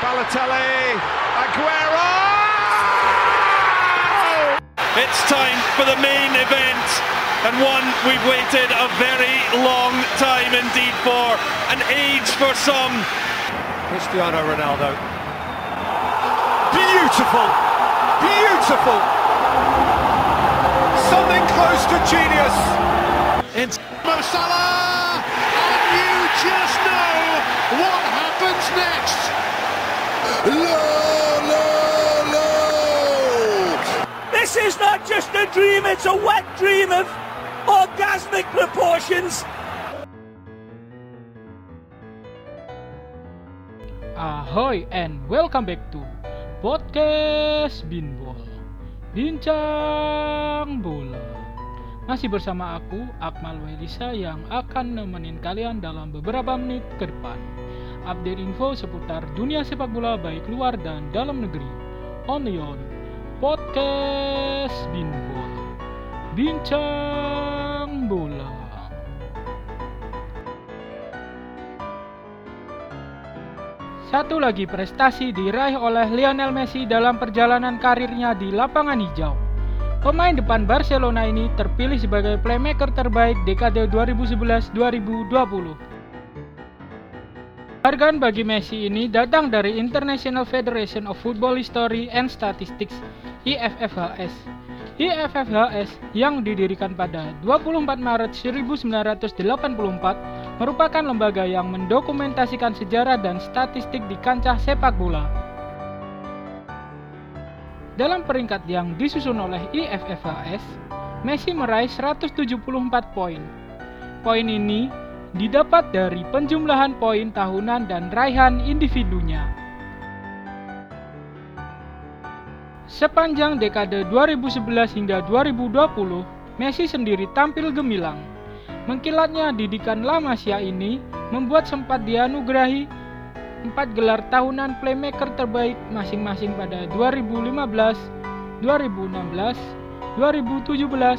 Balotelli, Aguero! It's time for the main event and one we've waited a very long time indeed for, an age for some. Cristiano Ronaldo. Beautiful! Beautiful! Something close to genius! It's Mo Salah, and you just know what happens next. No, no, no! This is not just a dream, it's a wet dream of orgasmic proportions. Ahoy and welcome back to Podcast Binbol Bincang Bola Masih bersama aku, Akmal Welisa yang akan nemenin kalian dalam beberapa menit ke depan Update info seputar dunia sepak bola baik luar dan dalam negeri Only on Podcast Binbol Bincang Bola Satu lagi prestasi diraih oleh Lionel Messi dalam perjalanan karirnya di lapangan hijau. Pemain depan Barcelona ini terpilih sebagai playmaker terbaik dekade 2011-2020. Hargaan bagi Messi ini datang dari International Federation of Football History and Statistics IFFHS. IFFHS yang didirikan pada 24 Maret 1984 merupakan lembaga yang mendokumentasikan sejarah dan statistik di kancah sepak bola. Dalam peringkat yang disusun oleh IFFHS, Messi meraih 174 poin. Poin ini didapat dari penjumlahan poin tahunan dan raihan individunya. Sepanjang dekade 2011 hingga 2020, Messi sendiri tampil gemilang. Mengkilatnya didikan La Masia ini membuat sempat dianugerahi empat gelar tahunan playmaker terbaik masing-masing pada 2015, 2016, 2017,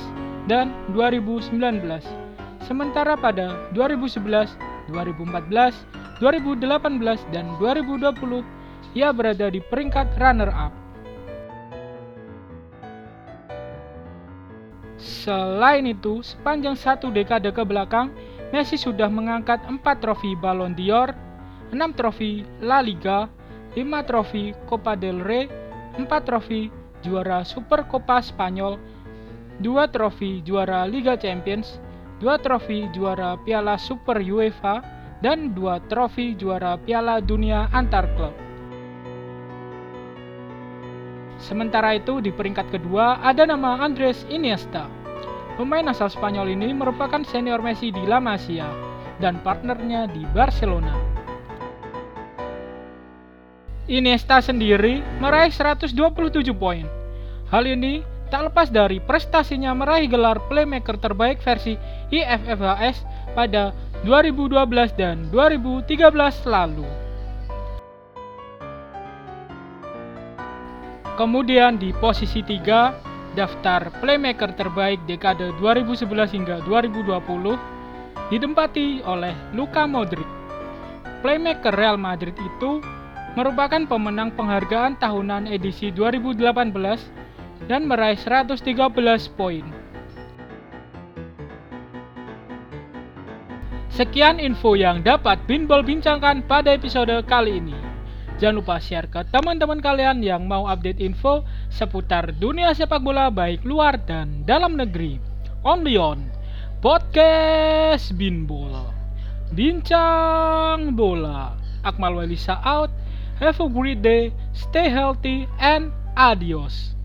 dan 2019. Sementara pada 2011, 2014, 2018, dan 2020 ia berada di peringkat runner-up. Selain itu, sepanjang satu dekade ke belakang, Messi sudah mengangkat 4 trofi Ballon d'Or, 6 trofi La Liga, 5 trofi Copa del Rey, 4 trofi juara Super Copa Spanyol, 2 trofi juara Liga Champions, 2 trofi juara Piala Super UEFA, dan 2 trofi juara Piala Dunia antar klub. Sementara itu di peringkat kedua ada nama Andres Iniesta. Pemain asal Spanyol ini merupakan senior Messi di La Masia dan partnernya di Barcelona. Iniesta sendiri meraih 127 poin. Hal ini tak lepas dari prestasinya meraih gelar playmaker terbaik versi IFFHS pada 2012 dan 2013 lalu. Kemudian di posisi 3, daftar playmaker terbaik dekade 2011 hingga 2020 ditempati oleh Luka Modric. Playmaker Real Madrid itu merupakan pemenang penghargaan tahunan edisi 2018 dan meraih 113 poin. Sekian info yang dapat Binbol bincangkan pada episode kali ini. Jangan lupa share ke teman-teman kalian yang mau update info seputar dunia sepak bola baik luar dan dalam negeri. Only on Podcast Binbol. Bincang bola. Akmal Walisa out. Have a great day. Stay healthy and adios.